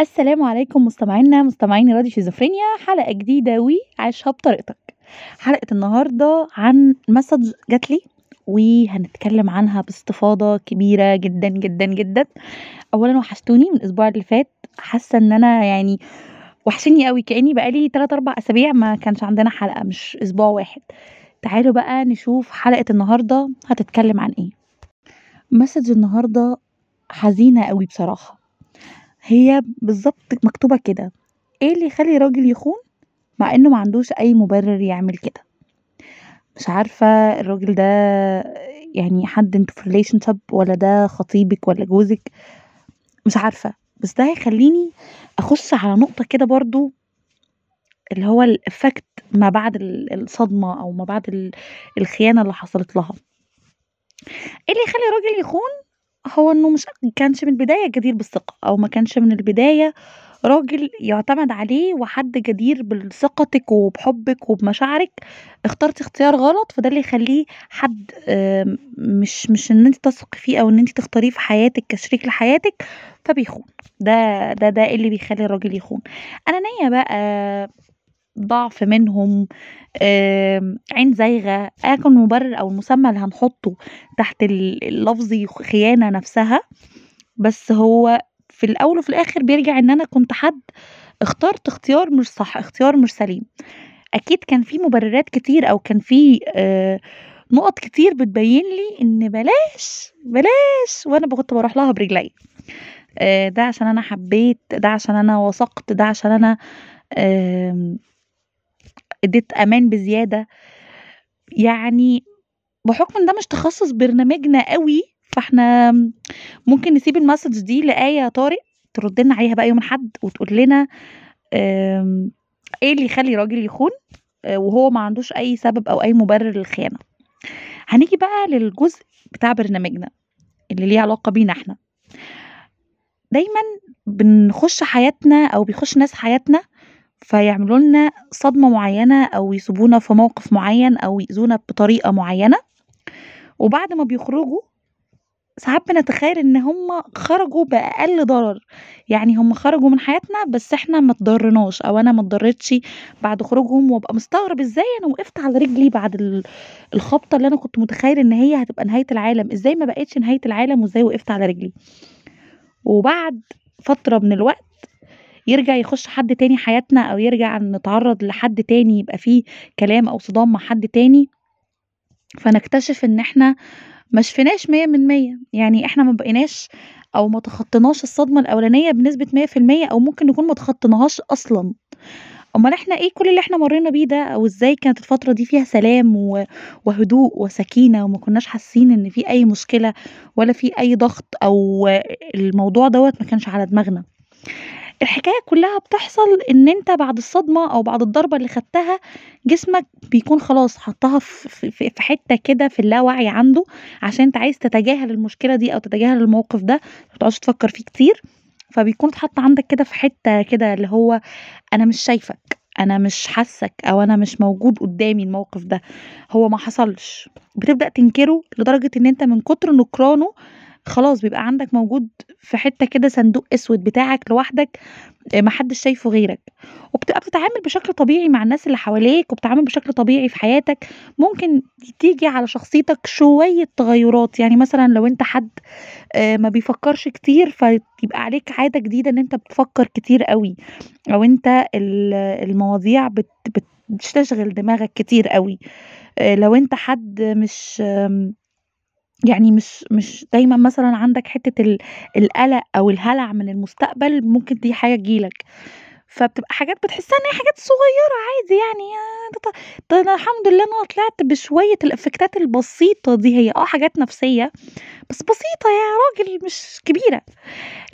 السلام عليكم مستمعينا مستمعين راديو شيزوفرينيا حلقة جديدة وعيشها بطريقتك حلقة النهاردة عن message جات لي وهنتكلم عنها باستفاضة كبيرة جدا جدا جدا. اولا وحشتوني من الأسبوع اللي فات حاسة إن أنا يعني وحشني قوي كأني بقالي تلات أربع أسابيع ما كانش عندنا حلقة مش أسبوع واحد. تعالوا بقى نشوف حلقة النهاردة هتتكلم عن إيه. message النهاردة حزينة قوي بصراحة. هي بالضبط مكتوبة كده. إيه اللي يخلي راجل يخون؟ مع إنه معندوش أي مبرر يعمل كده. مش عارفة الراجل ده يعني حد أنتوا في relationship ولا ده خطيبك ولا جوزك؟ مش عارفة. بس ده هيخليني أخش على نقطة كده برضو اللي هو ال effect ما بعد الصدمة أو ما بعد الخيانة اللي حصلت لها. إيه اللي يخلي راجل يخون؟ هو إنه مش كانش من البداية جدير بالثقة أو ما كانش من البداية راجل يُعتمد عليه وحد جدير بثقتِك وبحُبِّك وبمشاعرِك، اخترتِ اختيار غلط فده اللي يخلّيه حد مش مش إن أنتِ تثقي فيه أو إن أنتِ تختاريه في حياتِك كشريك لحياتِك فبيخون، ده ده ده اللي بيخلّي الراجل يخون. أنانية بقى، ضعف منهم، عين زايغة، أيًا كان المبرر أو المسمى اللي هنحطه تحت ال اللفظ خيانة نفسها، بس هو في الأول وفي الآخر بيرجع إن أنا كنت حد اخترت اختيار مش صح، اختيار مش سليم. أكيد كان في مبررات كتير أو كان في آآ نُقط كتير بتبين لي إن بلاش، بلاش وأنا ب كنت باروح لها برجليّا. آآ ده عشان أنا حبيت، ده عشان أنا وثقت، ده عشان آمم اديت أمان بزيادة. يعني بحكم إن ده مش تخصُّص برنامجنا أوي، فإحنا ممكن نسيب المسج دي لآية طارق ترد لنا عليها بقى يوم الأحد وتقول لنا إيه اللي يخلّي راجل يخون آآ وهو ما عندوش أي سبب أو أي مبرر للخيانة. هنيجي بقى للجزء بتاع برنامجنا اللي ليه علاقة بينا إحنا. دايمًا بنخش حياتنا أو بيخش ناس حياتنا فيعملوا لنا صدمة معيّنة أو يسيبونا في موقف معيّن أو يأذونا بطريقة معيّنة، وبعد ما بيخرجوا ساعات بنتخيل إن هُم خرجوا بأقل ضرر، يعني هُم خرجوا من حياتنا بس إحنا ما اتضرّناش أو أنا ما اتضريتش بعد خروجهم وأبقى مستغرب إزاي أنا وقفت على رجلي بعد ال الخبطة اللي أنا كنت متخيل إن هي هتبقى نهاية العالم، إزاي ما بقتش نهاية العالم وإزاي وقفت على رجلي. وبعد فترة من الوقت يرجع يخش حد تاني حياتنا أو يرجع نتعرّض لحد تاني يبقى في كلام أو صدام مع حد تاني، فنكتشف إن إحنا ما شفيناش مِيّة من مِيّة، يعني إحنا ما بقيناش أو ما تخطيناش الصدمة الأولانية بنسبة 100% أو ممكن نكون ما تخطيناهاش أصلًا. أُمّال إحنا إيه كل اللي إحنا مرّينا بيه ده أو إزاي كانت الفترة دي فيها سلام وهدوء وسكينة وما كناش حاسين إن في أي مشكلة ولا في أي ضغط أو الموضوع دوّة ما كانش على دماغنا. الحكاية كلّها بتحصل إن أنت بعد الصدمة أو بعد الضربة اللي خدتها جسمك بيكون خلاص حطّها في حتّة كده في اللاوعي عنده عشان أنت عايز تتجاهل المشكلة دي أو تتجاهل الموقف ده، ما تقعدش تفكّر فيه كتير، فبيكون اتحط عندك كده في حتّة كده اللي هو أنا مش شايفك، أنا مش حاسّك أو أنا مش موجود قدّامي الموقف ده، هو ما حصلش. بتبدأ تنكره لدرجة إن أنت من كتر نكرانه خلاص بيبقى عندك موجود في حتّة كده صندوق أسود بتاعك لوحدك آآ ما حدّش شايفه غيرك، وبتبقى بتتعامل بشكل طبيعي مع الناس اللي حواليك وبتتعامل بشكل طبيعي في حياتك، ممكن تيجي على شخصيتك شوية تغيُّرات، يعني مثلًا لو أنت حد آآ ما بيفكّرش كتير فيبقى عليك عادة جديدة إن أنت بتفكّر كتير أوي، أو أنت ال المواضيع بت بت بتشغل دماغك كتير أوي. آآ لو أنت حد مش يعني مش مش دايمًا مثلًا عندك حتّة ال القلق أو الهلع من المستقبل ممكن دي حاجة تيجي لك، فبتبقى حاجات بتحسّها إن هي حاجات صغيّرة عادي يعني ده أنا الحمد لله أنا طلعت بشوية الإفكتات البسيطة دي، هي آه حاجات نفسية بس بسيطة يا راجل مش كبيرة،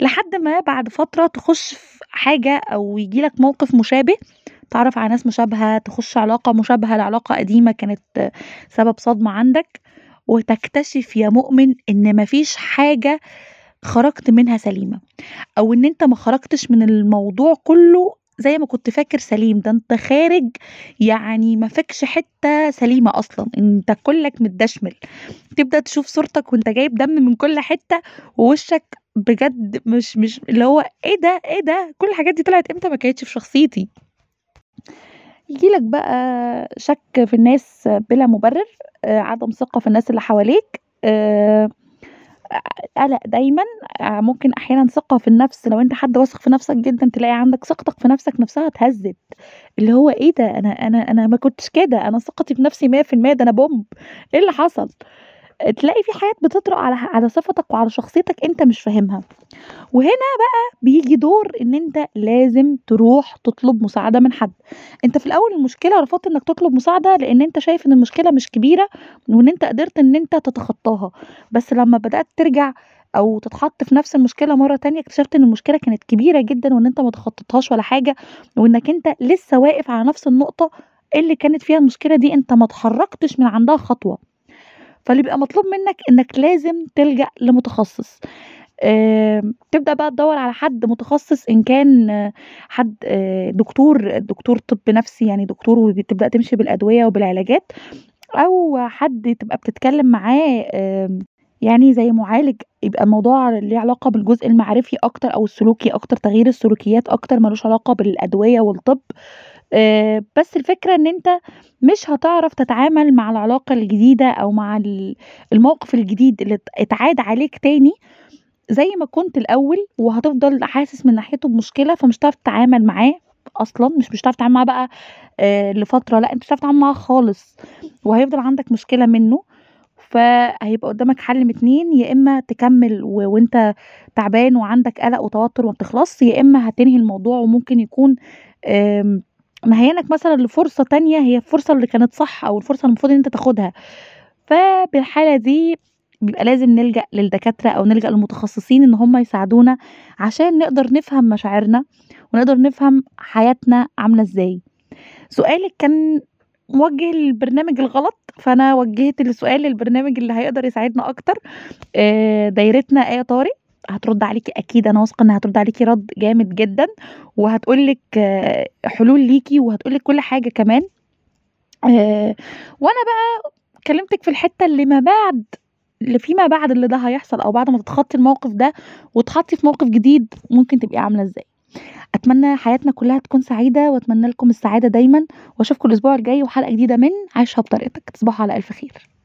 لحد ما بعد فترة تخش في حاجة أو ييجي لك موقف مشابه، تتعرّف على ناس مشابهة، تخش علاقة مشابهة لعلاقة قديمة كانت سبب صدمة عندك، وتكتشف يا مؤمن إن ما فيش حاجة خرجت منها سليمة، أو إن أنت ما خرجتش من الموضوع كلّه زي ما كنت فاكر سليم، ده أنت خارج يعني ما فيكش حتّة سليمة أصلًا، أنت كُلّك متدشمل، تبدأ تشوف صورتك وأنت جايب دم من كل حتّة ووشّك بجد مش مش اللي هو إيه ده، إيه ده! كل الحاجات دي طلعت إمتى ما كانتش في شخصيتي. ييجي لك بقى شَك في الناس بلا مُبرر، آآ عدم ثقة في الناس اللي حواليك، آآ قَلَق دايمًا، آآ ممكن أحيانًا ثقة في النَفْس لو أنت حد واثق في نَفْسك جدًا تلاقي عندك ثقتك في نَفْسك نَفْسها اتهزّت، اللي هو إيه ده! أنا أنا أنا ما كنتش كده، أنا ثقتي في نَفْسي 100% ده أنا بومب إيه اللي حصل؟ تلاقي في حاجات بتطرأ على على صفتك وعلى شخصيتك أنت مش فاهمها. وهنا بقى بييجي دور إن أنت لازم تروح تطلب مساعدة من حد. أنت في الأول المشكلة رفضت إنّك تطلب مساعدة لإن أنت شايف إن المشكلة مش كبيرة وإن أنت قدرت إن أنت تتخطاها، بس لمّا بدأت ترجع أو تتحط في نَفْس المشكلة مرّة تانية اكتشفت إن المشكلة كانت كبيرة جدًا وإن أنت ما تخطيتهاش ولا حاجة، وإنّك أنت لسه واقف على نَفْس النقطة اللي كانت فيها المشكلة دي أنت ما اتحرّكتش من عندها خطوة. فاللي بيبقى مطلوب منّك إنّك لازم تلجأ لمتخصص. تبدأ بقى تدوّر على حد متخصص إن كان حد آآ دكتور دكتور طِب نَفْسي يعني دكتور وتبدأ تمشي بالأدوية وبالعلاجات، أو حد تبقى بتتكلم معاه يعني زي معالج يبقى الموضوع ليه علاقة بالجزء المعرفي أكتر أو السلوكي أكتر، تغيير السلوكيات أكتر ما لوش علاقة بالأدوية والطِب. آآ بس الفكرة إن أنت مش هتعرف تتعامل مع العلاقة الجديدة أو مع ال الموقف الجديد اللي ات اتعاد عليك تاني زي ما كنت الأول، وهتفضل حاسس من ناحيته بمشكلة فمش هتعرف تتعامل معاه أصلًا، مش مش هتعرف تتعامل معاه بقى آآ لفترة لأ، أنت مش هتعرف تتعامل معاه خالص، وهيفضل عندك مشكلة منّه، فهيبقى قدّامك حل من 2 يا إما تكمّل و وأنت تعبان وعندك قَلَق وتوتر وما يا إما هتنهي الموضوع وممكن يكون آمم نهيانك مثلًا لفرصة تانية هي الفرصة اللي كانت صح أو الفرصة المفروض إن أنت تاخدها. فبالحالة دي بيبقى لازم نلجأ للدكاترة أو نلجأ للمتخصصين إن هم يساعدونا عشان نقدر نفهم مشاعرنا، ونقدر نفهم حياتنا عاملة إزاي. سؤالِك كان موجه للبرنامج الغلط، فأنا وجّهت السؤال للبرنامج اللي هيقدر يساعدنا أكتر. آآ دايرتنا آية طارق، هترُد عليكِ أكيد أنا واثقة إنها هترُد عليكِ رَد جامد جدًا، وهتقول لِك حلول ليكِ وهتقول لِك كل حاجة كمان. آآ وأنا بقى كلمتِك في الحتّة اللي ما بعد اللي فيما بعد اللي ده هيحصل أو بعد ما تتخطّي الموقف ده وتتحطّي في موقف جديد ممكن تبقي عاملة إزاي. أتمنى حياتنا كلّها تكون سعيدة وأتمنى لكم السعادة دايمًا، وأشوفكم الأسبوع الجاي وحلقة جديدة من عيشها بطريقتك، تصبحوا على ألف خير.